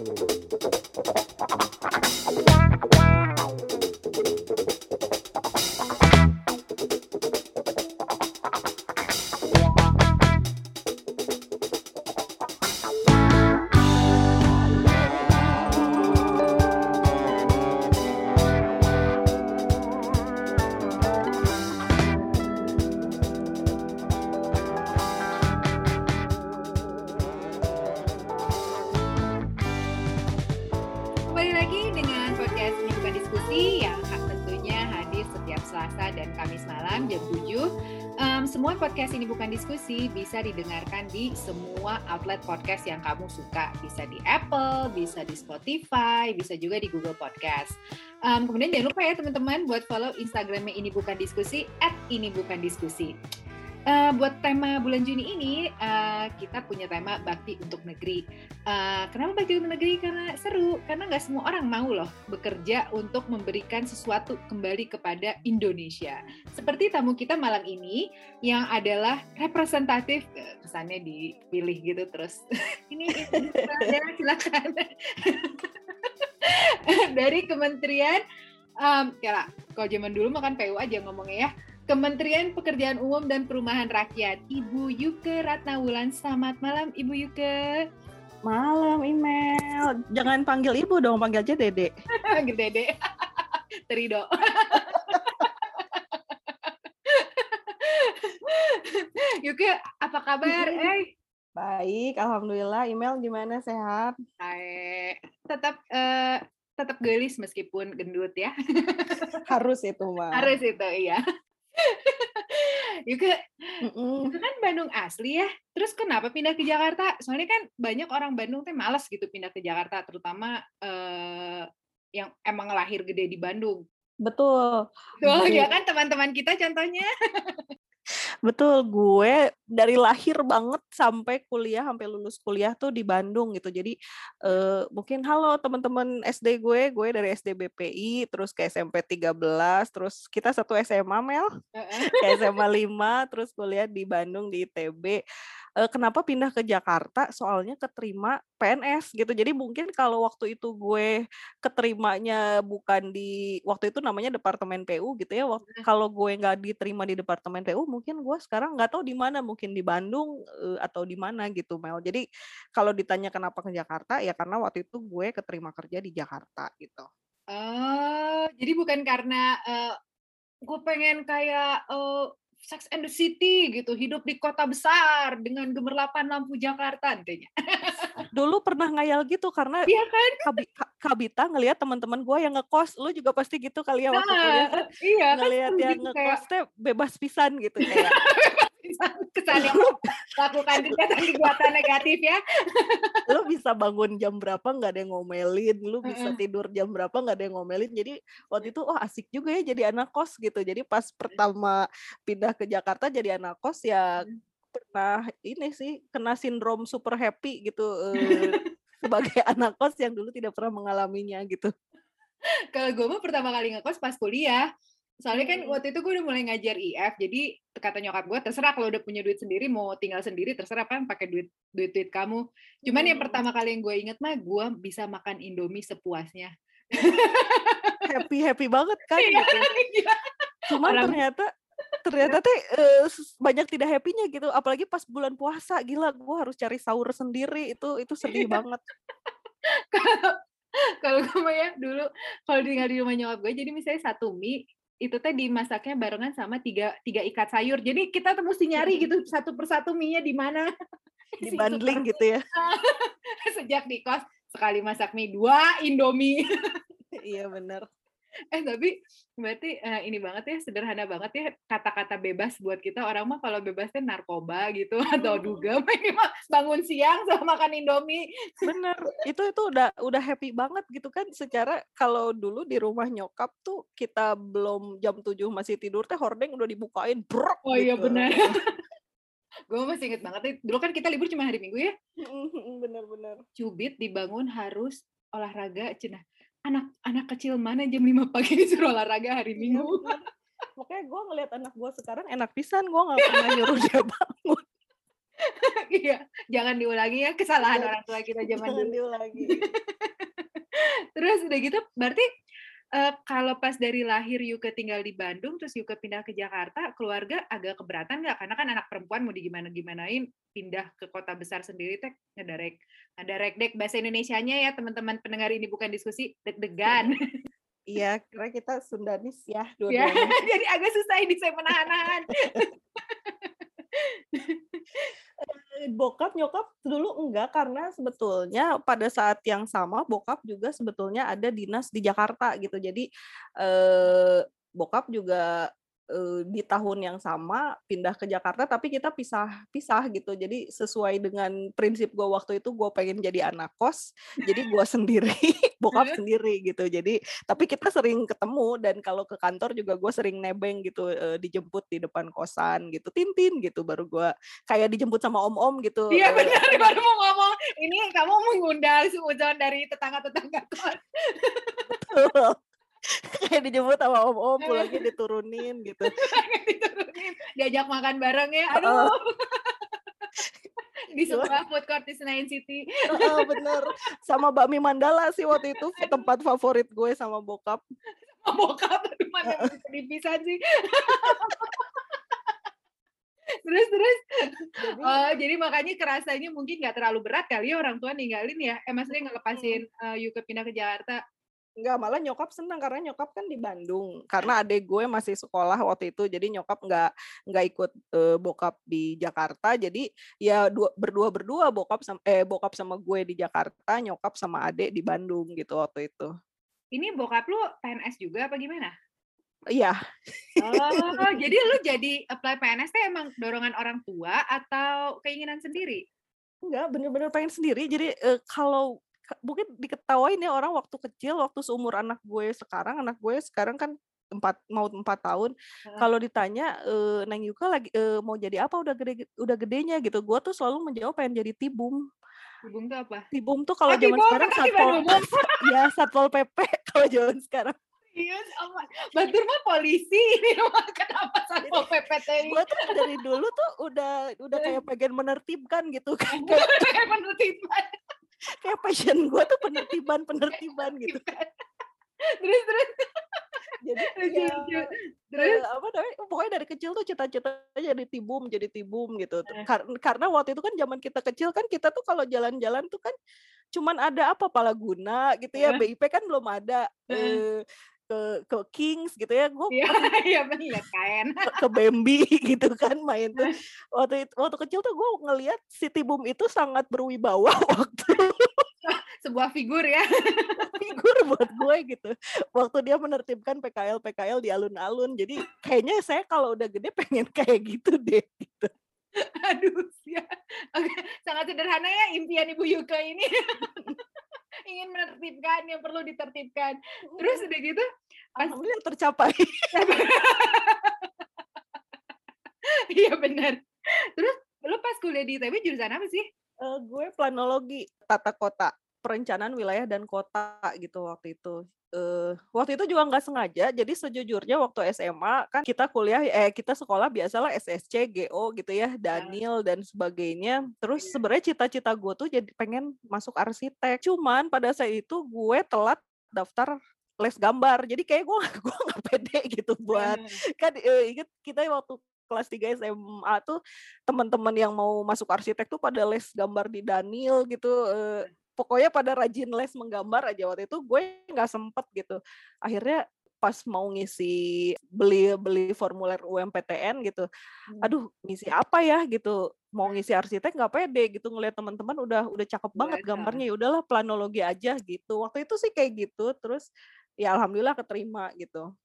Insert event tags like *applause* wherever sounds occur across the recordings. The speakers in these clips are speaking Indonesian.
Kembali bisa didengarkan di semua outlet podcast yang kamu suka. Bisa di Apple, bisa di Spotify, bisa juga di Google Podcast. Em, kemudian jangan lupa ya teman-teman buat follow Instagramnya ini bukan diskusi at ini bukan diskusi. Eh, buat tema bulan Juni ini eh, kita punya tema bakti untuk negeri. Eh, kenapa bakti untuk negeri? Karena seru, karena nggak semua orang mau loh bekerja untuk memberikan sesuatu kembali kepada Indonesia. Seperti tamu kita malam ini yang adalah representatif, kesannya dipilih gitu terus. *laughs* ini ya, silakan. *laughs* Dari Kementerian, um, ya lah, kalau zaman dulu makan PU aja ngomongnya ya. Kementerian Pekerjaan Umum dan Perumahan Rakyat, Ibu Yuke Ratnawulan. Selamat malam, Ibu Yuke. Malam, email. Jangan panggil ibu dong, panggil aja Dede. Gede deh. *laughs* Terido. *laughs* Yuke, apa kabar? Eh, Baik, alhamdulillah. Email gimana sehat? hai. tetap eh, tetap gelis meskipun gendut ya. *laughs* Harus itu mah. Harus itu, iya. *laughs* Yuke, Mm-mm. itu kan Bandung asli ya. Terus kenapa pindah ke Jakarta? Soalnya kan banyak orang Bandung teh malas gitu pindah ke Jakarta, terutama eh, yang emang lahir gede di Bandung. Betul, Tuh, Gue- ya kan teman-teman kita contohnya. *laughs* betul. Gue dari lahir banget sampai kuliah, sampai lulus kuliah tuh di Bandung gitu. Jadi eh, mungkin halo teman-teman SD gue, gue dari SD BPI, terus ke SMP 13, terus kita satu SMA Mel. ke SMA 5 terus kuliah di Bandung di ITB. Eh, kenapa pindah ke Jakarta? Soalnya keterima PNS gitu. Jadi mungkin kalau waktu itu gue keterimanya bukan di waktu itu namanya departemen PU gitu ya. Wak- Kalau gue nggak diterima di departemen PU, mungkin gue sekarang nggak tahu di mana, mungkin di Bandung eh, atau di mana gitu Mel. Jadi kalau ditanya kenapa ke Jakarta ya karena waktu itu gue keterima kerja di Jakarta gitu. Oh, jadi bukan karena eh, gue pengen kayak eh, Sex and the City gitu, hidup di kota besar dengan gemerlapan lampu Jakarta intinya. *laughs* Dulu pernah ngayal gitu karena Iya kan? Kabi- Ka- Kabita ngelihat teman-teman gue yang ngekos, lu juga pasti gitu kali ya waktu kuliah Nah, iya kan ngelihat seru yang gitu, kayak ngekos teh bebas pisan gitu kayak *laughs* *laughs* kesan yang melakukan kegiatan-kegiatan *laughs* negatif ya. lu bisa bangun jam berapa nggak ada yang ngomelin, lu bisa tidur jam berapa nggak ada yang ngomelin. Jadi waktu itu oh asik juga ya jadi anak kos gitu. Jadi pas pertama pindah ke Jakarta jadi anak kos ya pernah ini sih kena sindrom super happy gitu *laughs* eh, sebagai anak kos yang dulu tidak pernah mengalaminya gitu. Kalau gue mah pertama kali ngekos pas kuliah. Soalnya kan Hmm. waktu itu gue udah mulai ngajar IF, jadi kata nyokap gue terserah kalau udah punya duit sendiri mau tinggal sendiri terserah kan pakai duit duit duit kamu. Cuman yang Hmm. pertama kali yang gue inget mah gue bisa makan Indomie sepuasnya. happy happy banget *laughs* kan Iya, gitu. iya. Cuman Orang- ternyata ternyata teh eh, s- banyak tidak happy-nya gitu. Apalagi pas bulan puasa, gila gue harus cari sahur sendiri itu itu sedih Iya. banget. *laughs* kalau gue mah ya dulu kalau tinggal di rumah nyokap gue jadi misalnya satu mie itu teh dimasaknya barengan sama tiga tiga ikat sayur. Jadi kita tuh mesti nyari gitu satu persatu mie nya di mana. *laughs* Di Si bundling super- gitu ya. *laughs* sejak di kos sekali masak mie dua indomie. Iya benar. *laughs* eh tapi berarti eh, ini banget ya sederhana banget ya kata-kata bebas buat kita orang mah kalau bebasnya narkoba gitu *laughs* atau *laughs* mah bangun siang sama makan indomie Bener. Itu itu udah udah happy banget gitu kan secara kalau dulu di rumah nyokap tuh kita belum jam 7 masih tidur teh hordeng udah dibukain brok oh iya gitu. benar gue masih inget banget nih, dulu kan kita libur cuma hari minggu ya Bener-bener. cubit dibangun harus olahraga cenah anak anak kecil mana jam 5 pagi *laughs* disuruh olahraga hari Iya, minggu. Makanya gue ngeliat anak gue sekarang enak pisan gue nggak pernah nyuruh dia *laughs* bangun. Iya, jangan diulangi ya kesalahan orang tua kita zaman Jangan dulu. diulangi. *laughs* Terus udah gitu berarti, eee, kalau pas dari lahir Yuke tinggal di Bandung, terus Yuke pindah ke Jakarta, keluarga agak keberatan nggak? Karena kan anak perempuan mau digimana-gimanain, pindah ke kota besar sendiri teh ngedarek ngedarekdek bahasa Indonesianya ya teman-teman pendengar ini bukan diskusi, deg-degan. Iya, karena kita Sundanis ya Ya, dua-duanya. *laughs* jadi agak susah ini saya menahan-nahan. *laughs* Bokap, nyokap dulu enggak, karena sebetulnya pada saat yang sama bokap juga sebetulnya ada dinas di Jakarta gitu. Jadi, eee, bokap juga, eee, di tahun yang sama pindah ke Jakarta, tapi kita pisah pisah gitu. Jadi sesuai dengan prinsip gue waktu itu, gue pengen jadi anak kos, jadi gue sendiri, *laughs* bokap sendiri gitu. Jadi tapi kita sering ketemu dan kalau ke kantor juga gue sering nebeng gitu, eee, dijemput di depan kosan gitu, "Tin-tin," gitu, baru gue kayak dijemput sama om-om gitu, Iya benar, baru mau ngomong, ini kamu mengundang suudzon dari tetangga-tetangga kos. Betul. *laughs* Kayak dijemput sama om-om, pulangnya diturunin gitu. *laughs* Diturunin, diajak makan bareng ya, aduh. Di Cuma sebuah food court di Senayan City. Heeh, bener. Sama bakmi Mandala sih waktu itu tempat favorit gue sama bokap. Sama bokap, mana bisa dipisah sih. Terus terus? Jadi Oh, jadi makanya kerasanya mungkin nggak terlalu berat kali ya orang tua ninggalin ya? Eh, maksudnya ngelepasin, eee, Yuke pindah ke Jakarta? Enggak, malah nyokap senang karena nyokap kan di Bandung. Karena adik gue masih sekolah waktu itu, jadi nyokap nggak nggak ikut, eee, bokap di Jakarta. Jadi ya dua berdua-berdua bokap sam eh, bokap sama gue di Jakarta, nyokap sama adik di Bandung gitu waktu itu. Ini bokap lu PNS juga apa gimana? Iya. Oh, *laughs* jadi lu jadi apply PNS teh emang dorongan orang tua atau keinginan sendiri? Enggak, bener-bener pengen sendiri. Jadi, eee, kalau mungkin diketawain ya orang waktu kecil, waktu seumur anak gue sekarang, anak gue sekarang kan 4 mau 4 tahun. Heeh. Kalau ditanya, eee, "Neng Yuka lagi eee, mau jadi apa udah gede udah gedenya?" Gitu. Gue tuh selalu menjawab pengen jadi tibum. Tibum tuh apa? Tibum tuh Oh, kalau zaman tibum, sekarang ketertiban satpol *laughs* iya, satpol PP *laughs* kalau zaman sekarang. Serius? Oh Batur mah polisi, *laughs* ini mah kenapa satpol PP gue tuh dari dulu tuh udah udah Heeh. kayak pengen menertibkan gitu kan, kayak Kayak penertiban. Kayak passion gue tuh penertiban-penertiban gitu. Terus terus? Jadi Lucu ya lucu. Terus? apa namanya, pokoknya dari kecil tuh cita-citanya jadi tibum jadi tibum gitu. Heeh. Kar karena waktu itu kan zaman kita kecil kan kita tuh kalau jalan-jalan tuh kan cuman ada apa, Palaguna gitu ya, Heeh. BIP kan belum ada, Heeh. eee, ke ke Kings gitu ya, gue Iya *laughs* iya bener kan. ke ke Bambi *laughs* gitu kan main tuh. Waktu it waktu kecil tuh gue ngelihat si tibum itu sangat berwibawa *laughs* waktu Sebuah figur ya. figur buat gue gitu. Waktu dia menertibkan PKL-PKL di alun-alun. Jadi kayaknya saya kalau udah gede pengen kayak gitu deh, gitu. Aduh sia. Oke, sangat sederhana ya impian Ibu Yuka ini. Ingin menertibkan yang perlu ditertibkan. Terus udah gitu pas Alhamdulillah tercapai. *laughs* Iya bener. Terus lu pas kuliah di ITB jurusan apa sih? Eee, gue planologi, tata kota, perencanaan wilayah dan kota gitu waktu itu. Eee, waktu itu juga nggak sengaja, jadi sejujurnya waktu SMA kan kita kuliah eh, kita sekolah biasalah SSC, GO gitu ya, Heeh. Danil dan sebagainya. Terus Iya. sebenarnya cita-cita gue tuh jadi pengen masuk arsitek. Cuman pada saat itu gue telat daftar les gambar. Jadi kayak gue *laughs* gue nggak pede gitu buat Heeh. kan, eee, inget kita waktu kelas 3 SMA tuh teman-teman yang mau masuk arsitek tuh pada les gambar di Danil gitu, eee, pokoknya pada rajin les menggambar aja. Waktu itu gue nggak sempet gitu. Akhirnya pas mau ngisi beli beli formulir UMPTN gitu, Mmm. aduh ngisi apa ya gitu, mau ngisi arsitek nggak pede gitu ngelihat teman-teman udah udah cakep banget gambarnya, ya udahlah planologi aja gitu. Waktu itu sih kayak gitu, terus ya alhamdulillah keterima gitu.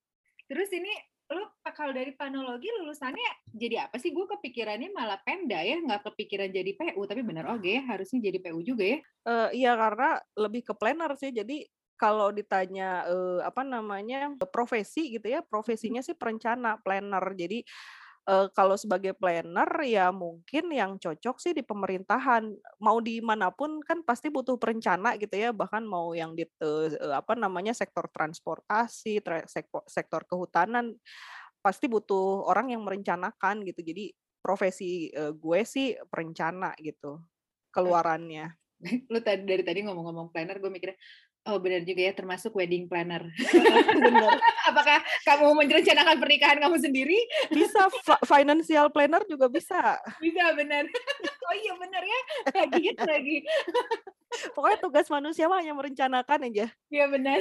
Terus ini lu kalau dari planologi lulusannya jadi apa sih? Gue kepikirannya malah Pemda ya, nggak kepikiran jadi PU, tapi bener oge ya harusnya jadi PU juga ya? Eee, iya karena lebih ke planner sih. Jadi kalau ditanya, eee, apa namanya, profesi gitu ya, profesinya sih perencana, planner. Jadi, eee, kalau sebagai planner ya mungkin yang cocok sih di pemerintahan. Mau di mana pun kan pasti butuh perencana gitu ya, bahkan mau yang di eee, apa namanya, sektor transportasi, tra sekpo sektor kehutanan, pasti butuh orang yang merencanakan gitu. Jadi profesi uh, gue sih perencana gitu keluarannya. *laughs* Lu tadi dari tadi ngomong-ngomong planner, gue mikirnya Oh benar juga ya, termasuk wedding planner. *laughs* benar. *laughs* Apakah kamu merencanakan pernikahan kamu sendiri? Bisa, financial planner juga bisa. Bisa, benar. *laughs* Oh iya benar ya, lagi lagi. Pokoknya tugas manusia mah hanya merencanakan aja. Iya benar.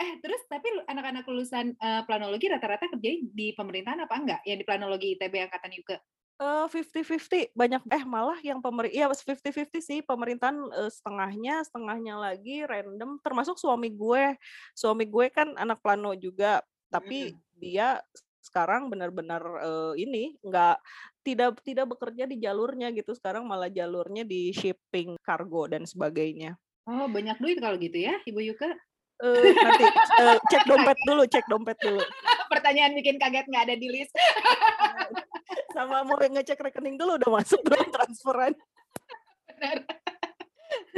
Eh terus tapi anak-anak lulusan uh, planologi rata-rata kerja di pemerintahan apa enggak? Yang di planologi ITB angkatan UK? Eh, fifty-fifty banyak eh malah yang pemer iya fifty-fifty sih pemerintahan uh, setengahnya setengahnya lagi random termasuk suami gue. Suami gue kan anak plano juga tapi hmm. dia sekarang benar-benar uh, ini nggak tidak tidak bekerja di jalurnya gitu sekarang malah jalurnya di shipping kargo dan sebagainya. Oh banyak duit kalau gitu ya ibu Yuka? Uh, nanti uh, cek dompet *laughs* dulu cek dompet dulu. Pertanyaan bikin kaget nggak ada di list *laughs* sama mau ngecek rekening dulu udah masuk belum transferan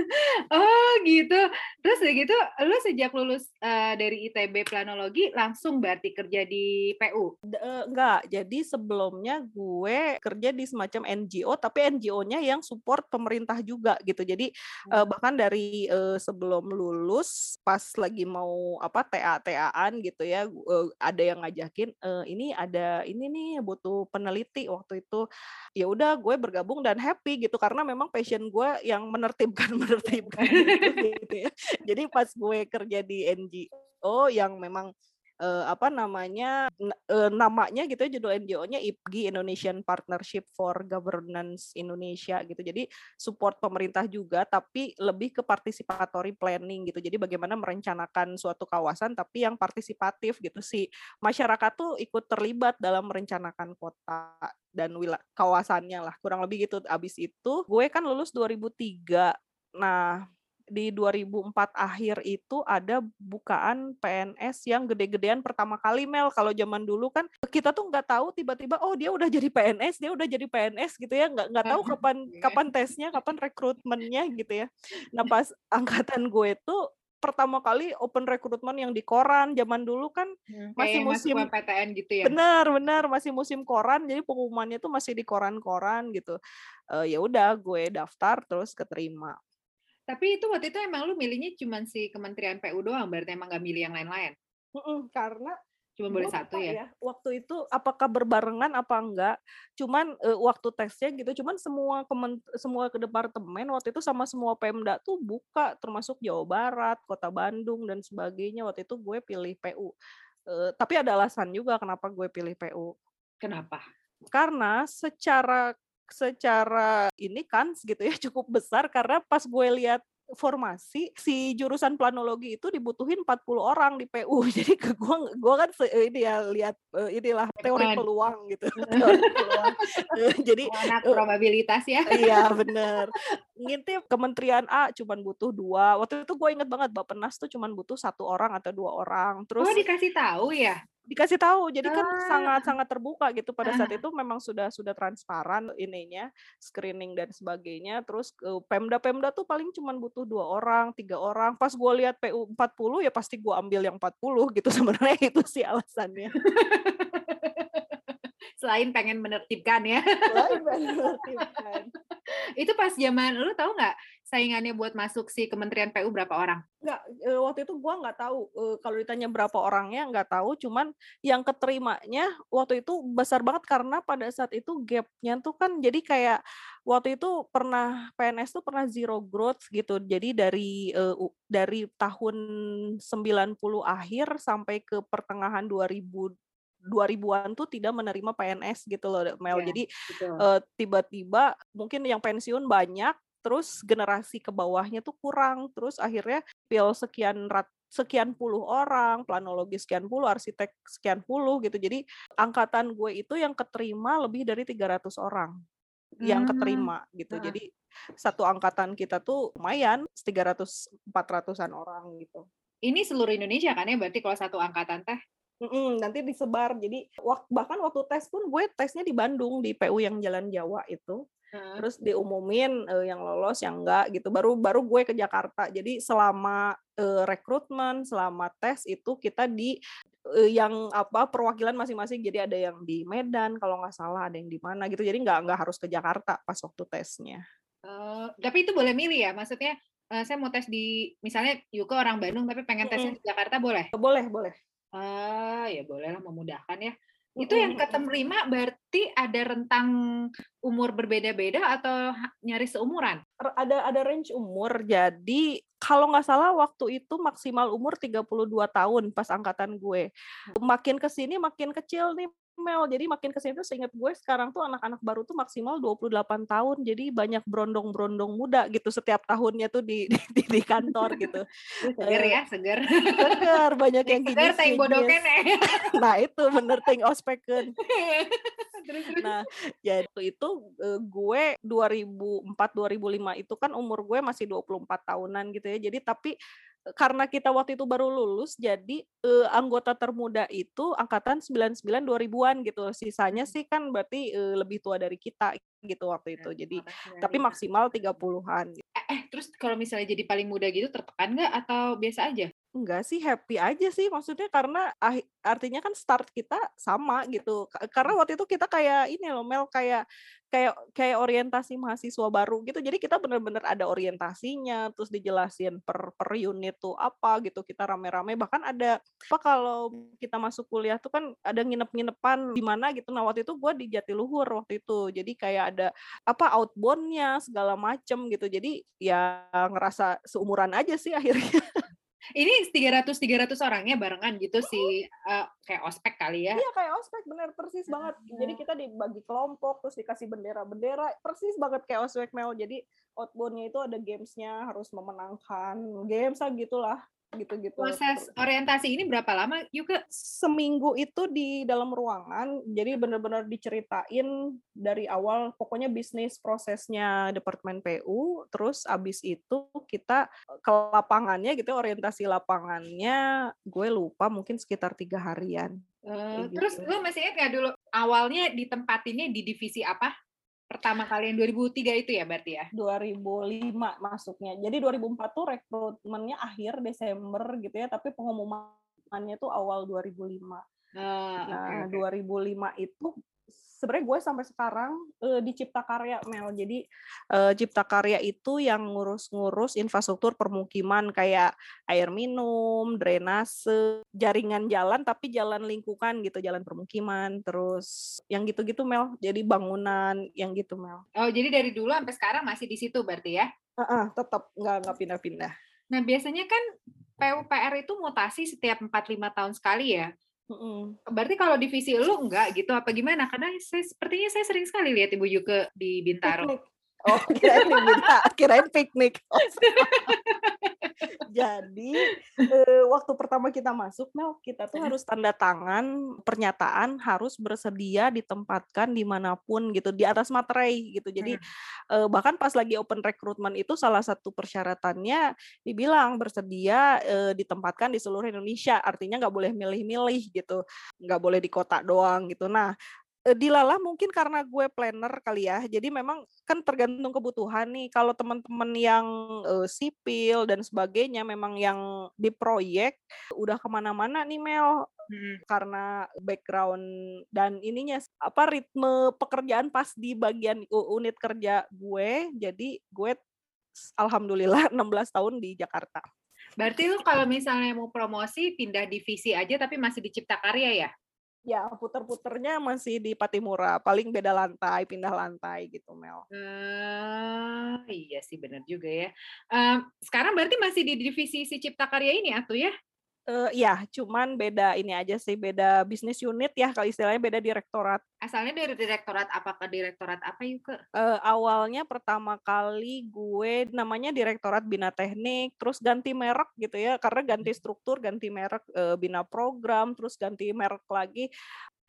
*laughs* oh gitu. Terus gitu, lu sejak lulus uh, dari ITB Planologi langsung berarti kerja di PU? D uh, enggak. Jadi sebelumnya gue kerja di semacam NGO, tapi NGO-nya yang support pemerintah juga gitu. Jadi uh, bahkan dari uh, sebelum lulus, pas lagi mau apa TA-TAan gitu ya, uh, ada yang ngajakin, uh, ini ada ini nih butuh peneliti waktu itu. Ya udah, gue bergabung dan happy gitu karena memang passion gue yang menertibkan *laughs* menertibkan *laughs* gitu ya. Jadi pas gue kerja di NGO yang memang uh, apa namanya uh, namanya gitu ya judul NGO-nya IPGI Indonesian Partnership for Governance Indonesia gitu. Jadi support pemerintah juga tapi lebih ke participatory planning gitu. Jadi bagaimana merencanakan suatu kawasan tapi yang partisipatif gitu sih. Masyarakat tuh ikut terlibat dalam merencanakan kota dan wilayah kawasannya lah. Kurang lebih gitu. Abis itu gue kan lulus 2003 Nah, di 2004 akhir itu ada bukaan PNS yang gede-gedean pertama kali Mel. Kalau zaman dulu kan kita tuh nggak tahu tiba-tiba oh dia udah jadi PNS, dia udah jadi PNS gitu ya, nggak nggak tahu kapan iya. kapan tesnya, kapan rekrutmennya gitu ya. Nah pas *laughs* angkatan gue tuh pertama kali open recruitment yang di koran zaman dulu kan hmm, masih musim PTN gitu ya benar benar masih musim koran jadi pengumumannya tuh masih di koran-koran gitu uh, ya udah gue daftar terus keterima tapi itu waktu itu emang lu milihnya cuma si Kementerian PU doang, berarti emang nggak milih yang lain-lain? karena cuma boleh satu ya? ya. Waktu itu apakah berbarengan apa enggak? Cuman uh, waktu tesnya gitu, cuman semua kemen, semua ke departemen waktu itu sama semua Pemda tuh buka, termasuk Jawa Barat, Kota Bandung dan sebagainya. Waktu itu gue pilih PU. Uh, tapi ada alasan juga kenapa gue pilih PU. Kenapa? Karena secara secara ini kan gitu ya *laughs* cukup besar karena pas gue lihat formasi si jurusan planologi itu dibutuhin 40 orang di PU. *laughs* Jadi ke gua gua kan ini ya lihat uh, inilah *laughs* teori peluang gitu. teori peluang. Jadi oh, anak probabilitas ya. Iya, bener. Ngintip Kementerian A cuman butuh dua. Waktu itu gue inget banget Bapenas tuh cuman butuh satu orang atau dua orang. Terus Oh, dikasih tahu ya? Dikasih tahu jadi kan ah. sangat sangat terbuka gitu pada saat ah. itu memang sudah sudah transparan ininya screening dan sebagainya terus uh, pemda pemda tuh paling cuma butuh dua orang tiga orang pas gue lihat pu 40 ya pasti gue ambil yang 40 gitu *laughs* sebenarnya itu sih alasannya *laughs* selain pengen menertibkan ya. Selain menertibkan. *laughs* itu pas zaman lu tahu nggak saingannya buat masuk si Kementerian PU berapa orang? Nggak, eh, waktu itu gua nggak tahu. Eh, kalau ditanya berapa orangnya nggak tahu. Cuman yang keterimanya waktu itu besar banget karena pada saat itu gapnya tuh kan jadi kayak waktu itu pernah PNS tuh pernah zero growth gitu. Jadi dari uh, dari tahun 90 akhir sampai ke pertengahan 2000 2000-an tuh tidak menerima PNS gitu loh Mel. Yeah, Jadi uh, tiba-tiba mungkin yang pensiun banyak terus generasi ke bawahnya tuh kurang terus akhirnya pil sekian rat sekian puluh orang, planologi sekian puluh, arsitek sekian puluh gitu. Jadi angkatan gue itu yang keterima lebih dari 300 orang hmm. yang keterima gitu. Nah. Jadi satu angkatan kita tuh lumayan 300 400-an orang gitu. Ini seluruh Indonesia kan ya berarti kalau satu angkatan teh? Mm-mm, nanti disebar. Jadi wak, bahkan waktu tes pun gue tesnya di Bandung di PU yang Jalan Jawa itu. Hmm. Terus diumumin uh, yang lolos yang enggak gitu. Baru baru gue ke Jakarta. Jadi selama uh, rekrutmen, selama tes itu kita di uh, yang apa perwakilan masing-masing. Jadi ada yang di Medan kalau nggak salah, ada yang di mana gitu. Jadi nggak nggak harus ke Jakarta pas waktu tesnya. Uh, tapi itu boleh milih ya, maksudnya uh, saya mau tes di misalnya Yuko orang Bandung tapi pengen tesnya di Jakarta boleh? Boleh boleh. Ah ya boleh lah memudahkan ya. Itu yang keterima berarti ada rentang umur berbeda-beda atau nyaris seumuran? Ada ada range umur. Jadi kalau nggak salah waktu itu maksimal umur 32 tahun pas angkatan gue. Makin ke sini makin kecil nih Mel. Jadi makin ke sini tuh seingat gue sekarang tuh anak-anak baru tuh maksimal 28 tahun. Jadi banyak brondong-brondong muda gitu setiap tahunnya tuh di di, di kantor gitu. seger ya, seger. Seger, banyak yang gini. Seger ting bodoken *laughs* Nah, itu bener ting ospeken. *laughs* nah, ya itu, itu gue 2004 2005 itu kan umur gue masih 24 tahunan gitu ya. Jadi tapi karena kita waktu itu baru lulus jadi uh, anggota termuda itu angkatan 99 2000-an gitu. Sisanya sih kan berarti uh, lebih tua dari kita gitu waktu itu. Jadi tapi maksimal 30-an. Eh, eh, terus kalau misalnya jadi paling muda gitu tertekan nggak atau biasa aja? Enggak sih, happy aja sih maksudnya karena artinya kan start kita sama gitu. Karena waktu itu kita kayak ini loh Mel kayak kayak kayak orientasi mahasiswa baru gitu. Jadi kita bener-bener ada orientasinya, terus dijelasin per per unit tuh apa gitu. Kita rame-rame bahkan ada apa kalau kita masuk kuliah tuh kan ada nginep-nginepan di mana gitu. Nah, waktu itu gue di Jatiluhur waktu itu. Jadi kayak ada apa outboundnya segala macem gitu. Jadi ya ngerasa seumuran aja sih *laughs* akhirnya. Ini 300 300 orangnya barengan gitu sih uh, kayak ospek kali ya. Iya kayak ospek bener persis banget. Jadi kita dibagi kelompok terus dikasih bendera-bendera persis banget kayak ospek Mel. Jadi outboundnya itu ada gamesnya harus memenangkan games lah gitulah gitu-gitu. Proses orientasi ini berapa lama juga? Seminggu itu di dalam ruangan, jadi benar-benar diceritain dari awal pokoknya bisnis prosesnya Departemen PU, terus abis itu kita ke lapangannya gitu, orientasi lapangannya gue lupa mungkin sekitar tiga harian. Uh, terus lu masih ingat nggak dulu awalnya ditempatinnya di divisi apa? Pertama kali yang 2003 itu ya berarti ya? 2005 masuknya. Jadi 2004 tuh rekrutmennya akhir Desember gitu ya, tapi pengumumannya tuh awal 2005. Ah, nah, okay, okay. 2005 itu sebenarnya gue sampai sekarang uh, di Cipta Karya Mel. Jadi uh, Cipta Karya itu yang ngurus-ngurus infrastruktur permukiman kayak air minum, drainase, jaringan jalan tapi jalan lingkungan gitu, jalan permukiman, terus yang gitu-gitu Mel. Jadi bangunan yang gitu Mel. Oh, jadi dari dulu sampai sekarang masih di situ berarti ya? Uh -uh, tetap nggak nggak pindah-pindah. Nah, biasanya kan PUPR itu mutasi setiap 4-5 tahun sekali ya. Mm-mm. Berarti kalau divisi lu enggak gitu apa gimana? Karena saya sepertinya saya sering sekali lihat Ibu Yuke di Bintaro. Piknik. Oh, *laughs* kirain di Bintaro, kirain piknik. *laughs* Oh, Jadi eh, waktu pertama kita masuk, Mel, kita tuh harus tanda tangan pernyataan harus bersedia ditempatkan di mana pun gitu di atas materai gitu. Jadi eh, bahkan pas lagi open recruitment itu salah satu persyaratannya dibilang bersedia eh, ditempatkan di seluruh Indonesia. Artinya nggak boleh milih-milih gitu, nggak boleh di kota doang gitu. Nah di Lala mungkin karena gue planner kali ya, jadi memang kan tergantung kebutuhan nih. Kalau teman-teman yang uh, sipil dan sebagainya, memang yang di proyek udah ke mana-mana nih Mel, hmm. karena background dan ininya apa ritme pekerjaan pas di bagian unit kerja gue, jadi gue alhamdulillah *laughs* 16 tahun di Jakarta. Berarti lu kalau misalnya mau promosi pindah divisi aja tapi masih di Cipta Karya ya? Ya puter-puternya masih di Patimura, paling beda lantai, pindah lantai gitu Mel. Uh, iya sih benar juga ya. Uh, sekarang berarti masih di divisi si Cipta Karya ini atau ya? Uh, ya, cuman beda ini aja sih, beda bisnis unit ya, kalau istilahnya beda direktorat. Asalnya dari direktorat apa ke direktorat apa yuk ke? Uh, awalnya pertama kali gue namanya direktorat bina teknik, terus ganti merek gitu ya, karena ganti struktur, ganti merek uh, bina program, terus ganti merek lagi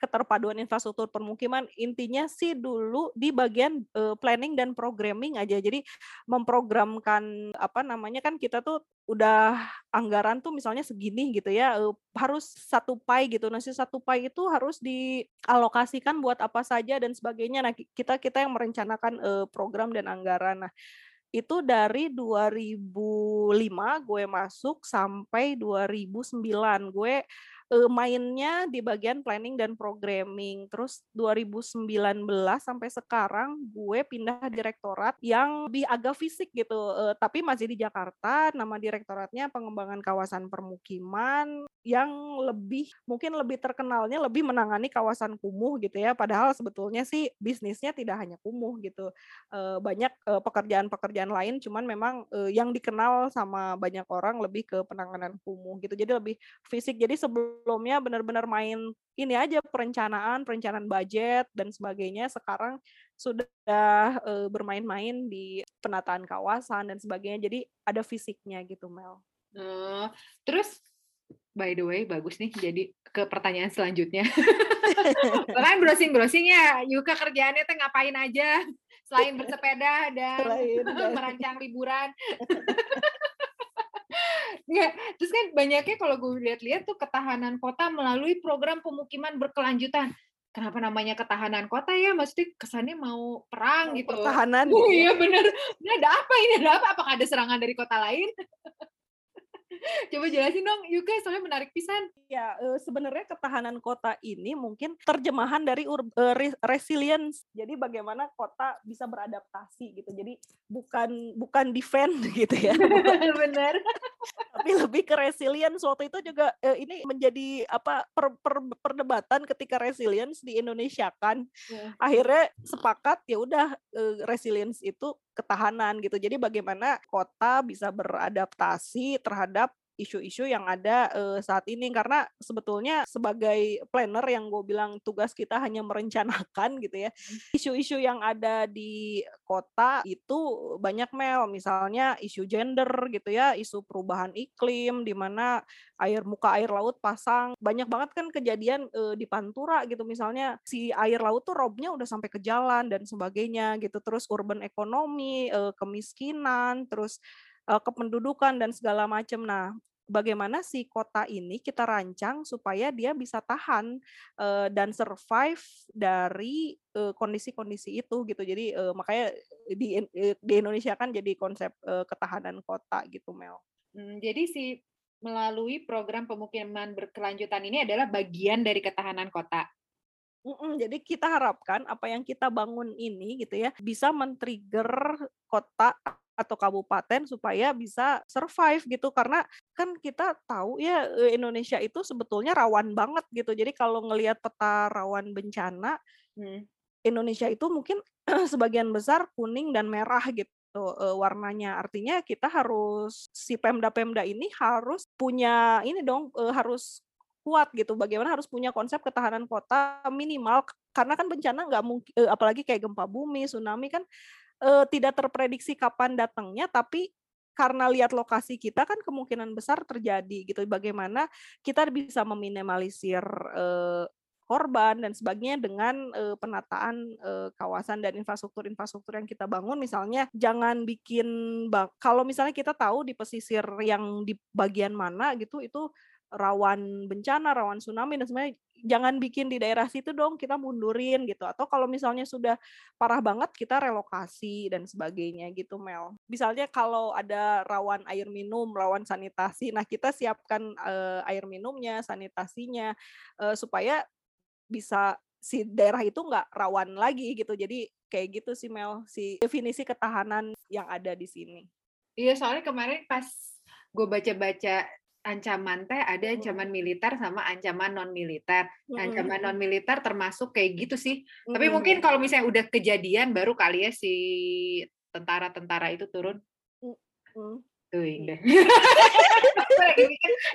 keterpaduan infrastruktur permukiman intinya sih dulu di bagian uh, planning dan programming aja. Jadi memprogramkan apa namanya kan kita tuh udah anggaran tuh misalnya segini gitu ya uh, harus satu pai gitu. Nasi satu pai itu harus dialokasikan buat apa saja dan sebagainya. Nah kita kita yang merencanakan uh, program dan anggaran. Nah itu dari 2005 gue masuk sampai 2009 gue uh, mainnya di bagian planning dan programming. Terus 2019 sampai sekarang gue pindah direktorat yang lebih agak fisik gitu, uh, tapi masih di Jakarta. Nama direktoratnya pengembangan kawasan permukiman yang lebih mungkin lebih terkenalnya lebih menangani kawasan kumuh gitu ya. Padahal sebetulnya sih bisnisnya tidak hanya kumuh gitu. Uh, banyak pekerjaan-pekerjaan lain, cuman memang yang dikenal sama banyak orang lebih ke penanganan kumuh gitu. Jadi lebih fisik. Jadi sebelumnya benar-benar main ini aja perencanaan, perencanaan budget dan sebagainya. Sekarang sudah uh, bermain-main di penataan kawasan dan sebagainya. Jadi ada fisiknya gitu, Mel. Uh, terus by the way bagus nih jadi ke pertanyaan selanjutnya. *laughs* Kan browsing-browsing ya, Yuka kerjaannya tuh ngapain aja selain *laughs* bersepeda dan selain, *laughs* merancang liburan. Nggak, terus kan banyaknya kalau gue lihat-lihat tuh ketahanan kota melalui program pemukiman berkelanjutan. Kenapa namanya ketahanan kota ya? Maksudnya kesannya mau perang gitu. Pertahanan. Oh, iya bener. Ini ada apa ini? Ada apa? Apakah ada serangan dari kota lain? *laughs* Coba jelasin dong, Yuka, soalnya menarik pisan. Ya, sebenarnya ketahanan kota ini mungkin terjemahan dari uh, resilience. Jadi bagaimana kota bisa beradaptasi gitu. Jadi bukan bukan defend *laughs* gitu ya. *laughs* Benar. Tapi *laughs* lebih ke resilience. Waktu itu juga uh, ini menjadi apa per, per, perdebatan ketika resilience di Indonesia kan. Yeah. Akhirnya sepakat ya udah uh, resilience itu ketahanan gitu. Jadi bagaimana kota bisa beradaptasi terhadap isu-isu yang ada uh, saat ini. Karena sebetulnya sebagai planner yang gue bilang tugas kita hanya merencanakan *laughs* gitu ya hmm. isu-isu yang ada di kota itu banyak mel. Misalnya isu gender gitu ya isu perubahan iklim di mana air muka air laut pasang. Banyak banget kan kejadian uh, di Pantura gitu. Misalnya si air laut tuh robnya udah sampai ke jalan dan sebagainya gitu. Terus urban ekonomi uh, kemiskinan terus kependudukan dan segala macam. Nah, bagaimana si kota ini kita rancang supaya dia bisa tahan uh, dan survive dari kondisi-kondisi uh, itu gitu. Jadi uh, makanya di di Indonesia kan jadi konsep uh, ketahanan kota gitu Mel. Hmm, jadi si melalui program pemukiman berkelanjutan ini adalah bagian dari ketahanan kota. Mm-mm, jadi kita harapkan apa yang kita bangun ini gitu ya bisa men-trigger kota atau kabupaten supaya bisa survive gitu karena kan kita tahu ya Indonesia itu sebetulnya rawan banget gitu. Jadi kalau ngelihat peta rawan bencana hmm. Indonesia itu mungkin *clears throat* sebagian besar kuning dan merah gitu warnanya. Artinya kita harus si Pemda-pemda ini harus punya ini dong harus kuat gitu. Bagaimana harus punya konsep ketahanan kota minimal karena kan bencana nggak mungkin apalagi kayak gempa bumi, tsunami kan uh, tidak terprediksi kapan datangnya tapi karena lihat lokasi kita kan kemungkinan besar terjadi gitu. Bagaimana kita bisa meminimalisir uh, korban dan sebagainya dengan uh, penataan uh, kawasan dan infrastruktur-infrastruktur yang kita bangun misalnya jangan bikin kalau misalnya kita tahu di pesisir yang di bagian mana gitu itu rawan bencana, rawan tsunami dan sebenarnya jangan bikin di daerah situ dong, kita mundurin gitu. Atau kalau misalnya sudah parah banget kita relokasi dan sebagainya gitu Mel. Misalnya kalau ada rawan air minum, rawan sanitasi, nah kita siapkan uh, air minumnya, sanitasinya uh, supaya bisa si daerah itu nggak rawan lagi gitu. Jadi kayak gitu sih Mel, si definisi ketahanan yang ada di sini. Iya, soalnya kemarin pas gue baca-baca ancaman teh ada ancaman militer sama ancaman non militer. Nah, ancaman non militer termasuk kayak gitu sih. Tapi mungkin kalau misalnya udah kejadian baru kali ya si tentara-tentara itu turun. Tuh, indah. *laughs*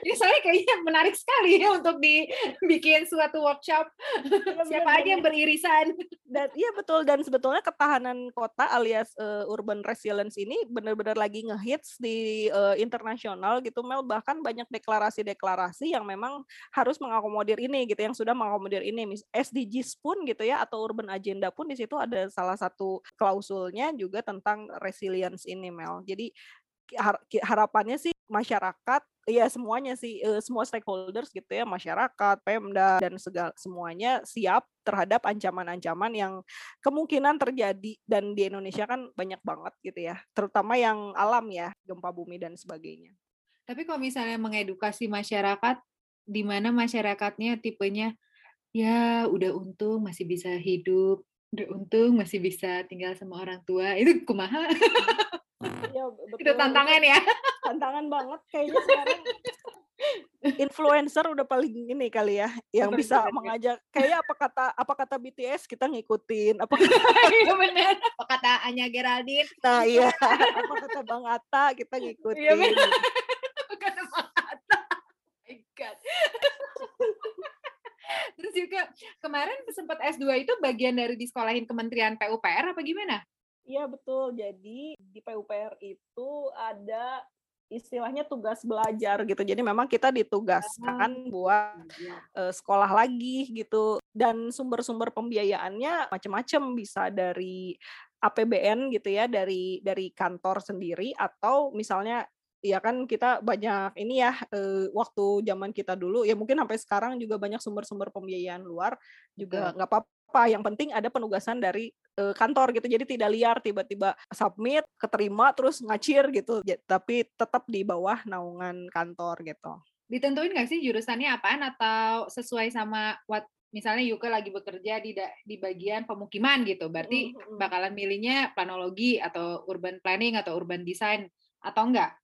ini soalnya kayaknya menarik sekali ya untuk dibikin suatu workshop. Iya, Siapa aja yang beririsan. Dan iya betul dan sebetulnya ketahanan kota alias uh, urban resilience ini benar-benar lagi ngehits di uh, internasional gitu Mel bahkan banyak deklarasi-deklarasi yang memang harus mengakomodir ini gitu yang sudah mengakomodir ini SDGs pun gitu ya atau urban agenda pun di situ ada salah satu klausulnya juga tentang resilience ini Mel. Jadi harapannya sih masyarakat ya semuanya sih semua stakeholders gitu ya masyarakat Pemda dan segala semuanya siap terhadap ancaman-ancaman yang kemungkinan terjadi dan di Indonesia kan banyak banget gitu ya terutama yang alam ya gempa bumi dan sebagainya. Tapi kalau misalnya mengedukasi masyarakat di mana masyarakatnya tipenya ya udah untung masih bisa hidup, udah untung masih bisa tinggal sama orang tua. Itu kumaha? *laughs* Iya, Itu tantangan ya. *laughs* Tantangan banget kayaknya sekarang influencer udah paling ini kali ya yang Betul, bisa betul. mengajak kayak apa kata apa kata BTS kita ngikutin apa *laughs* Iya benar. Apa kata Anya Geraldine? nah iya apa kata Bang Atta kita ngikutin Iya. Apa kata Bang Atta? Oh my God. *laughs* Terus juga kemarin sempat S2 itu bagian dari disekolahin Kementerian PUPR apa gimana? Iya betul. Jadi di PUPR itu ada istilahnya tugas belajar gitu. Jadi memang kita ditugaskan buat eh, sekolah lagi gitu. Dan sumber-sumber pembiayaannya macam-macam bisa dari APBN gitu ya, dari dari kantor sendiri atau misalnya ya kan kita banyak ini ya eh, waktu zaman kita dulu ya mungkin sampai sekarang juga banyak sumber-sumber pembiayaan luar juga nggak apa-apa yang penting ada penugasan dari kantor gitu. Jadi tidak liar tiba-tiba submit keterima terus ngacir gitu. Tapi tetap di bawah naungan kantor gitu. Ditentuin nggak sih jurusannya apaan? Atau sesuai sama what misalnya Yuka lagi bekerja di da- di bagian pemukiman gitu. Berarti bakalan milihnya planologi atau urban planning atau urban design atau enggak?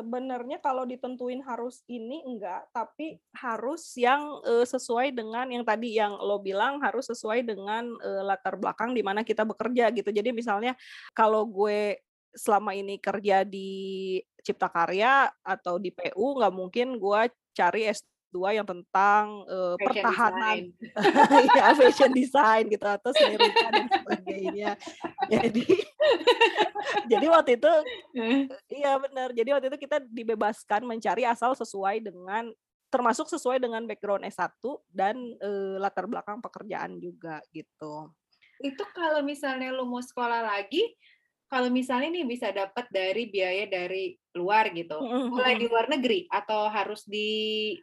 Sebenarnya kalau ditentuin harus ini enggak, tapi harus yang eh, sesuai dengan yang tadi yang lo bilang harus sesuai dengan eh, latar belakang di mana kita bekerja gitu. Jadi misalnya kalau gue selama ini kerja di Cipta Karya atau di PU nggak mungkin gue cari S2 yang tentang Fashion pertahanan design. *laughs* ya fashion design gitu atau seni rupa dan sebagainya. Jadi *laughs* jadi waktu itu Iya benar. Jadi waktu itu kita dibebaskan mencari asal sesuai dengan termasuk sesuai dengan background S1 dan eh, latar belakang pekerjaan juga gitu. Itu kalau misalnya lu mau sekolah lagi, kalau misalnya nih bisa dapat dari biaya dari luar gitu, mulai di luar negeri atau harus di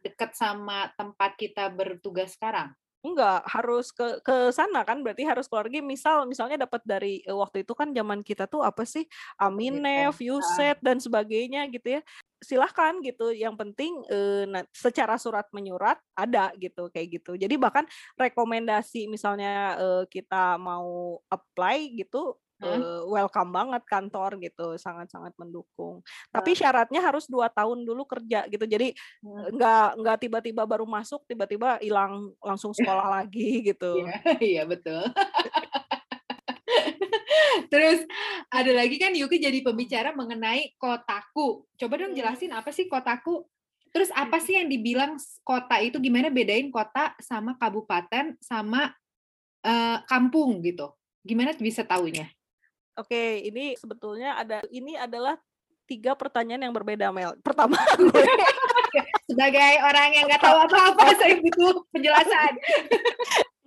dekat sama tempat kita bertugas sekarang? Enggak, harus ke ke sana kan berarti harus keluar lagi. Misal misalnya dapat dari eh, waktu itu kan zaman kita tuh apa sih? Aminef, Yuset dan sebagainya gitu ya. Silahkan gitu. Yang penting eh, na- secara surat menyurat ada gitu kayak gitu. Jadi bahkan rekomendasi misalnya eh, kita mau apply gitu Eh, welcome banget kantor gitu, sangat-sangat mendukung. Tapi syaratnya harus dua tahun dulu kerja gitu. Jadi nggak nggak tiba-tiba baru masuk tiba-tiba hilang langsung sekolah *laughs* lagi gitu. Iya, iya betul. Terus ada lagi kan Yuki jadi pembicara mengenai kotaku. Coba dong Hmm. jelasin apa sih kotaku? Terus apa sih yang dibilang kota itu gimana bedain kota sama kabupaten sama eh, kampung gitu? Gimana bisa taunya? Oke, ini sebetulnya ada ini adalah tiga pertanyaan yang berbeda Mel. Pertama *laughs* gue Sebagai orang yang nggak tahu apa-apa, saya butuh penjelasan.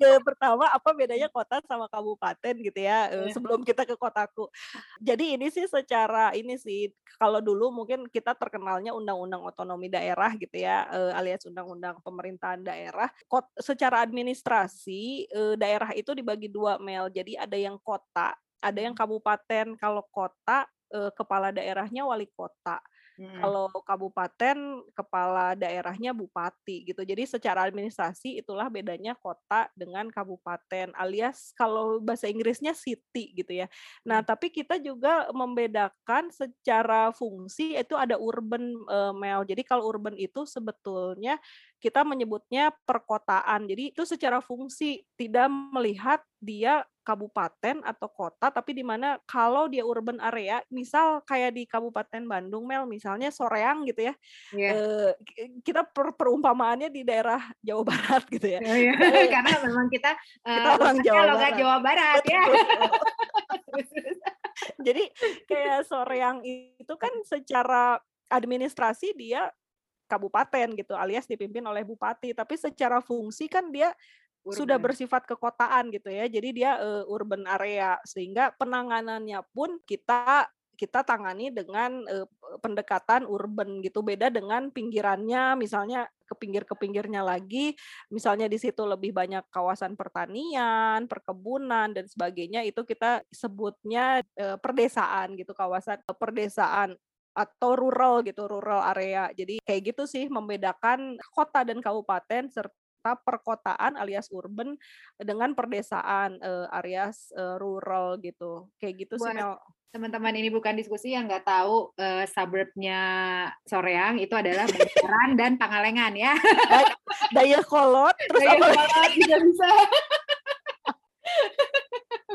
Ya, pertama apa bedanya kota sama kabupaten gitu ya eh, Iya. sebelum kita ke kotaku. Jadi ini sih secara ini sih kalau dulu mungkin kita terkenalnya undang-undang otonomi daerah gitu ya eh, alias undang-undang pemerintahan daerah. Kot, secara administrasi eh, daerah itu dibagi dua Mel. Jadi ada yang kota, ada yang kabupaten. Kalau kota eh, kepala daerahnya wali kota. Hmm. Kalau kabupaten kepala daerahnya bupati gitu. Jadi secara administrasi itulah bedanya kota dengan kabupaten alias kalau bahasa Inggrisnya city gitu ya. Nah, tapi kita juga membedakan secara fungsi itu ada urban eh, Mel. Jadi kalau urban itu sebetulnya kita menyebutnya perkotaan. Jadi itu secara fungsi tidak melihat dia kabupaten atau kota tapi di mana kalau dia urban area misal kayak di Kabupaten Bandung Mel misalnya Soreang gitu ya Iya. eh, ki- kita per- perumpamaannya di daerah *laughs* Jawa Barat gitu ya Oh, iya. *laughs* Karena memang kita, eh, Kita orang logatnya Jawa Barat. Jawa Barat ya. *laughs* jadi kayak Soreang itu kan secara administrasi dia kabupaten gitu alias dipimpin oleh bupati tapi secara fungsi kan dia sudah Urban. bersifat kekotaan gitu ya. Jadi dia eh, urban area sehingga penanganannya pun kita kita tangani dengan eh, pendekatan urban gitu. Beda dengan pinggirannya misalnya ke pinggir ke pinggirnya lagi misalnya di situ lebih banyak kawasan pertanian, perkebunan dan sebagainya itu kita sebutnya eh, perdesaan gitu, kawasan perdesaan atau rural gitu, rural area. Jadi kayak gitu sih membedakan kota dan kabupaten serta perkotaan alias urban dengan perdesaan uh, alias uh, rural gitu. Kayak gitu Buat sih Mel. Teman-teman ini bukan diskusi yang nggak tahu uh, suburbnya Soreang itu adalah Banjaran dan Pangalengan ya. Daya kolot *laughs* terus Daya? Kolot bisa bisa. *laughs*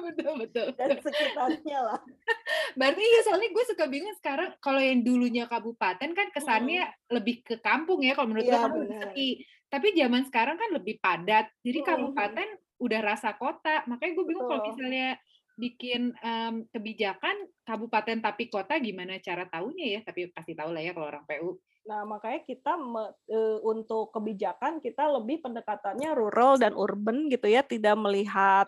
betul betul dan sekitarnya lah *laughs* berarti ya soalnya gue suka bingung sekarang kalau yang dulunya kabupaten kan kesannya hmm. lebih ke kampung ya kalau menurut ya, gue sepi. Tapi zaman sekarang kan lebih padat jadi hmm. kabupaten udah rasa kota. Makanya gue bingung kalau misalnya bikin um, kebijakan kabupaten tapi kota gimana cara tahunya ya? Tapi pasti tahu lah ya kalau orang PU Nah, makanya kita me, e, untuk kebijakan kita lebih pendekatannya rural dan urban gitu ya, tidak melihat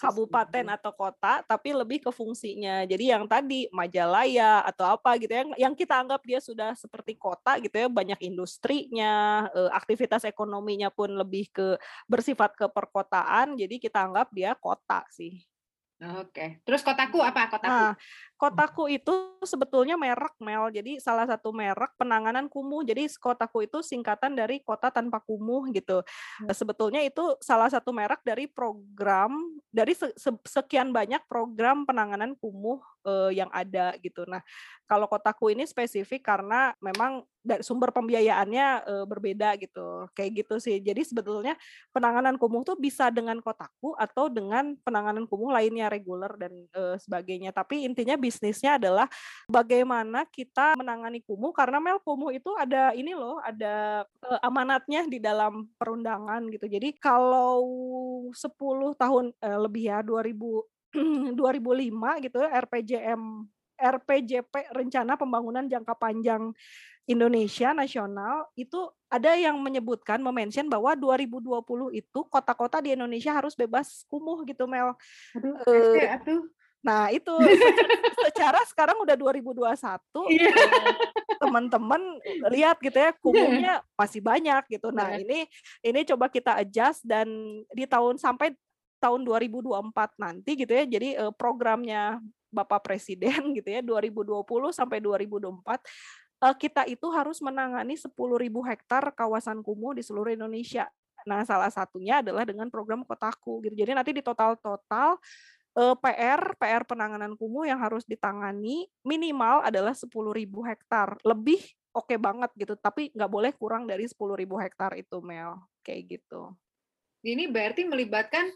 kabupaten atau kota, tapi lebih ke fungsinya. Jadi yang tadi Majalaya atau apa gitu ya, yang kita anggap dia sudah seperti kota gitu ya, banyak industrinya, e, aktivitas ekonominya pun lebih ke bersifat ke perkotaan, jadi kita anggap dia kota sih. Oke. Terus kotaku apa kotaku? Nah, kotaku itu sebetulnya merek Mel. Jadi salah satu merek penanganan kumuh. Jadi kotaku itu singkatan dari kota tanpa kumuh gitu. Hmm. Sebetulnya itu salah satu merek dari program dari sekian banyak program penanganan kumuh uh, yang ada gitu. Nah, kalau kotaku ini spesifik karena memang dari sumber pembiayaannya uh, berbeda gitu. Kayak gitu sih. Jadi sebetulnya penanganan kumuh tuh bisa dengan kotaku atau dengan penanganan kumuh lainnya reguler dan uh, sebagainya. Tapi intinya bisnisnya adalah bagaimana kita menangani kumuh karena Mel kumuh itu ada ini loh, ada uh, amanatnya di dalam perundangan gitu. Jadi kalau 10 tahun uh, lebih ya 2000 2005 *clears throat* gitu RPJM RPJP Rencana Pembangunan Jangka Panjang Indonesia nasional itu ada yang menyebutkan memention bahwa 2020 itu kota-kota di Indonesia harus bebas kumuh gitu Mel. Aduh, uh, aduh. Nah, itu *laughs* secara sekarang udah 2021 yeah. teman-teman lihat gitu ya kumuhnya masih banyak gitu. Nah, yeah. ini ini coba kita adjust dan di tahun sampai tahun 2024 nanti gitu ya. Jadi uh, programnya Bapak Presiden *laughs* gitu ya 2020 sampai 2024 uh, kita itu harus menangani 10.000 hektar kawasan kumuh di seluruh Indonesia. Nah, salah satunya adalah dengan program Kotaku gitu. Jadi nanti di total-total uh, PR PR penanganan kumuh yang harus ditangani minimal adalah 10.000 hektar. Lebih oke okay banget gitu, tapi nggak boleh kurang dari 10.000 hektar itu Mel. Kayak gitu. Ini berarti melibatkan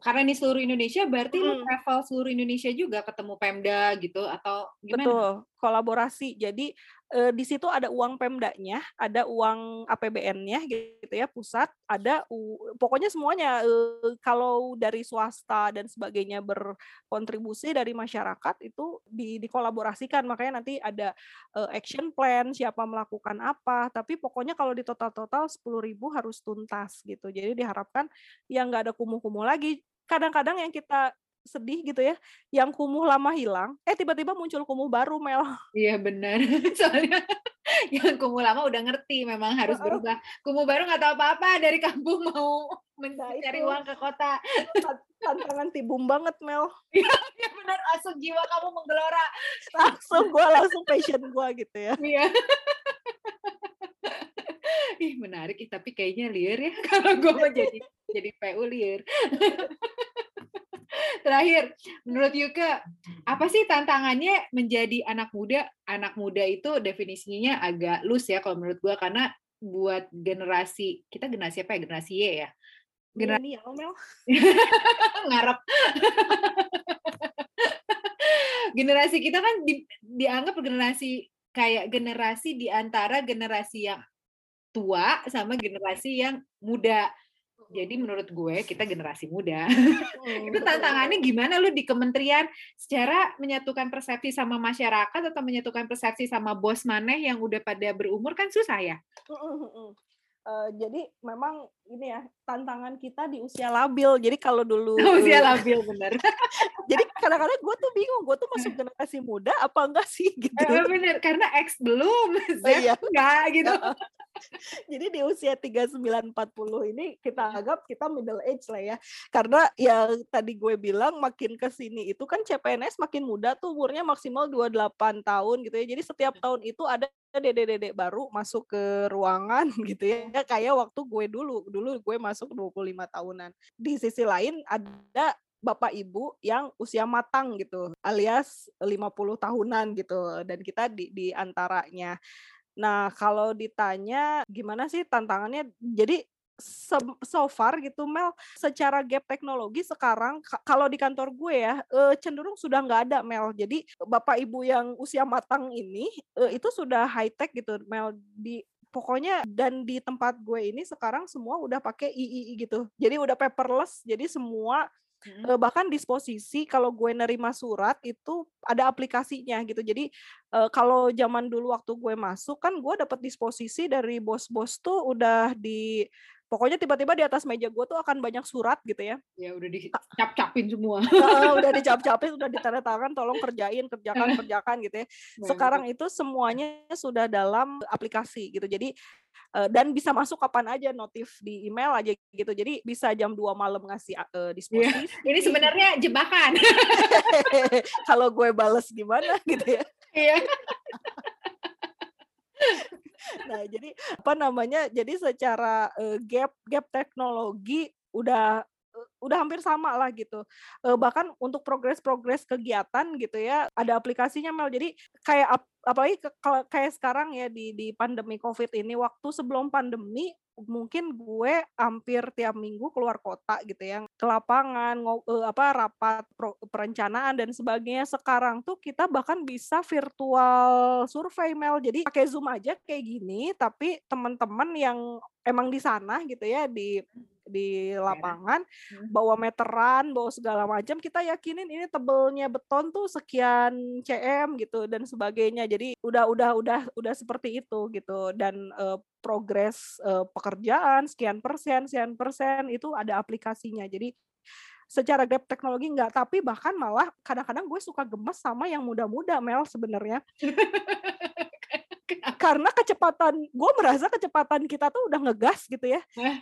karena ini seluruh Indonesia berarti hmm. lu travel seluruh Indonesia juga ketemu Pemda gitu atau gimana? Betul, kolaborasi. Jadi eh, di situ ada uang Pemdanya, ada uang APBN-nya gitu ya pusat, ada pokoknya semuanya eh, kalau dari swasta dan sebagainya berkontribusi dari masyarakat itu di dikolaborasikan makanya nanti ada eh, action plan siapa melakukan apa, tapi pokoknya kalau di total-total 10.000 harus tuntas gitu. Jadi diharapkan yang nggak ada kumuh-kumuh lagi kadang-kadang yang kita sedih gitu ya, yang kumuh lama hilang, eh tiba-tiba muncul kumuh baru Mel. Iya benar, *laughs* soalnya yang kumuh lama udah ngerti memang harus berubah. Kumuh baru nggak tahu apa-apa dari kampung *laughs* mau mencari uang ke kota. Tantangan tibum banget Mel. *laughs* Iya ya benar, langsung jiwa kamu menggelora. Langsung gue langsung passion gue gitu ya. Iya. Ih menarik, tapi kayaknya liar ya kalau gue mau jadi jadi PU liar. Terakhir, menurut Yuka, apa sih tantangannya menjadi anak muda? Anak muda itu definisinya agak lus ya kalau menurut gue karena buat generasi kita generasi apa ya generasi Y ya generasi *laughs* ngarep *laughs* generasi kita kan di, dianggap generasi kayak generasi di antara generasi yang tua sama generasi yang muda. Jadi menurut gue kita generasi muda. Hmm, itu tantangannya gimana lu di kementerian secara menyatukan persepsi sama masyarakat atau menyatukan persepsi sama bos maneh yang udah pada berumur kan susah ya? Uh, jadi memang ini ya tantangan kita di usia labil. Jadi kalau dulu *laughs* usia labil bener. *laughs* jadi kadang-kadang gue tuh bingung, gue tuh masuk *laughs* generasi muda apa enggak sih gitu. Eh, bener karena X belum, Z iya. enggak gitu. Jadi di usia 39 40 ini kita anggap kita middle age lah ya. Karena ya tadi gue bilang makin ke sini itu kan CPNS makin muda tuh umurnya maksimal 28 tahun gitu ya. Jadi setiap tahun itu ada dedek-dedek baru masuk ke ruangan gitu ya. Kayak waktu gue dulu, dulu gue masuk 25 tahunan. Di sisi lain ada bapak ibu yang usia matang gitu alias 50 tahunan gitu dan kita di di antaranya Nah, kalau ditanya gimana sih tantangannya? Jadi so far gitu Mel secara gap teknologi sekarang kalau di kantor gue ya uh, cenderung sudah nggak ada Mel jadi bapak ibu yang usia matang ini uh, itu sudah high tech gitu Mel di pokoknya dan di tempat gue ini sekarang semua udah pakai III gitu jadi udah paperless jadi semua Hmm. bahkan disposisi kalau gue nerima surat itu ada aplikasinya gitu. Jadi uh, kalau zaman dulu waktu gue masuk kan gue dapat disposisi dari bos-bos tuh udah di pokoknya tiba-tiba di atas meja gue tuh akan banyak surat gitu ya. Ya udah dicap-capin semua. Uh, udah dicap-capin, *laughs* udah ditanda tangan, tolong kerjain, kerjakan, kerjakan gitu ya. Sekarang itu semuanya sudah dalam aplikasi gitu. Jadi uh, dan bisa masuk kapan aja notif di email aja gitu. Jadi bisa jam 2 malam ngasih uh, disposisi. Yeah. Ini sebenarnya jebakan. *laughs* Kalau gue bales gimana gitu ya. Iya *laughs* nah jadi apa namanya jadi secara uh, gap gap teknologi udah uh, udah hampir sama lah gitu. Uh, bahkan untuk progres-progres kegiatan gitu ya ada aplikasinya Mel. Jadi kayak ap, apalagi ke, kayak sekarang ya di di pandemi covid ini waktu sebelum pandemi mungkin gue hampir tiap minggu keluar kota gitu ya ke lapangan uh, apa rapat perencanaan dan sebagainya. Sekarang tuh kita bahkan bisa virtual survei mail jadi pakai zoom aja kayak gini tapi teman-teman yang emang di sana gitu ya di di lapangan hmm. bawa meteran bawa segala macam kita yakinin ini tebelnya beton tuh sekian cm gitu dan sebagainya. Jadi udah udah udah udah seperti itu gitu. Dan uh, progres uh, pekerjaan sekian persen sekian persen itu ada aplikasinya. Jadi secara gap teknologi enggak tapi bahkan malah kadang-kadang gue suka gemes sama yang muda-muda Mel sebenarnya *laughs* karena kecepatan gue merasa kecepatan kita tuh udah ngegas gitu ya.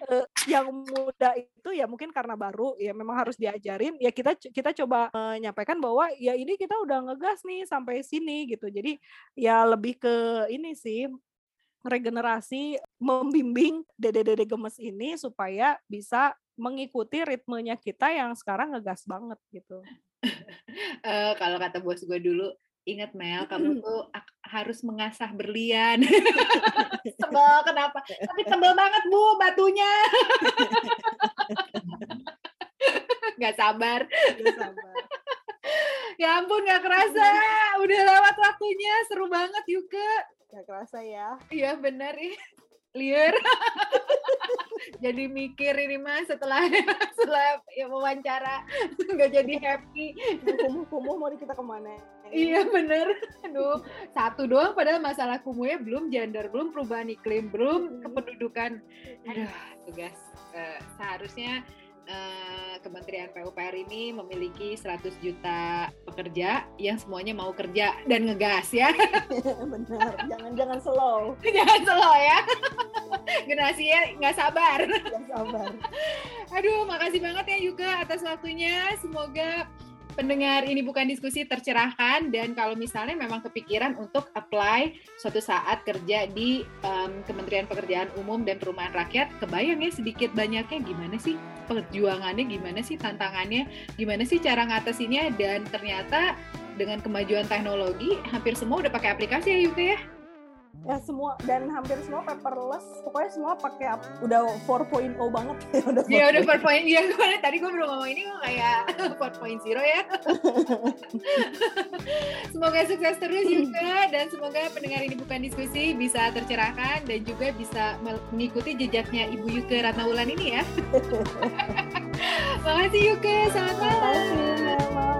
Uh, yang muda itu ya mungkin karena baru ya memang harus diajarin. Ya kita kita coba menyampaikan bahwa ya ini kita udah ngegas nih sampai sini gitu. Jadi ya lebih ke ini sih regenerasi membimbing dede-dede gemes ini supaya bisa mengikuti ritmenya kita yang sekarang ngegas banget gitu. uh, *laughs* kalau kata bos gue dulu, ingat Mel, kamu tuh harus mengasah berlian. *laughs* tebel kenapa? Tapi tebel banget bu batunya. *laughs* Gak sabar. Gak sabar. ya ampun gak kerasa, *laughs* udah lewat waktunya, seru banget Yuke. Gak kerasa ya. Iya benar ih liar jadi mikir ini mas setelah setelah ya wawancara nggak jadi happy kumuh mau kita ke mana iya *laughs* bener aduh satu doang padahal masalah kumuhnya belum gender belum perubahan iklim belum kependudukan aduh tugas uh, seharusnya uh, Kementerian PUPR ini memiliki 100 juta pekerja yang semuanya mau kerja dan ngegas ya. *laughs* Benar, jangan jangan slow. *laughs* jangan slow ya. Generasinya nggak sabar. Nggak sabar. Aduh, makasih banget ya Yuka atas waktunya. Semoga pendengar ini bukan diskusi tercerahkan. Dan kalau misalnya memang kepikiran untuk apply suatu saat kerja di um, Kementerian Pekerjaan Umum dan Perumahan Rakyat, kebayang ya sedikit banyaknya gimana sih perjuangannya, gimana sih tantangannya, gimana sih cara ngatasinnya dan ternyata dengan kemajuan teknologi hampir semua udah pakai aplikasi ya Yuka ya ya semua dan hampir semua paperless pokoknya semua pakai udah 4.0 banget. Ya *laughs* udah ya udah 4.0 ya gue tadi gue belum ngomong ini gue kayak *laughs* 4.0 ya. *laughs* Semoga sukses terus juga dan semoga pendengar ini bukan diskusi bisa tercerahkan dan juga bisa mengikuti jejaknya Ibu Yuke Ratnawulan ini ya. Makasih Yuke. Selamat malam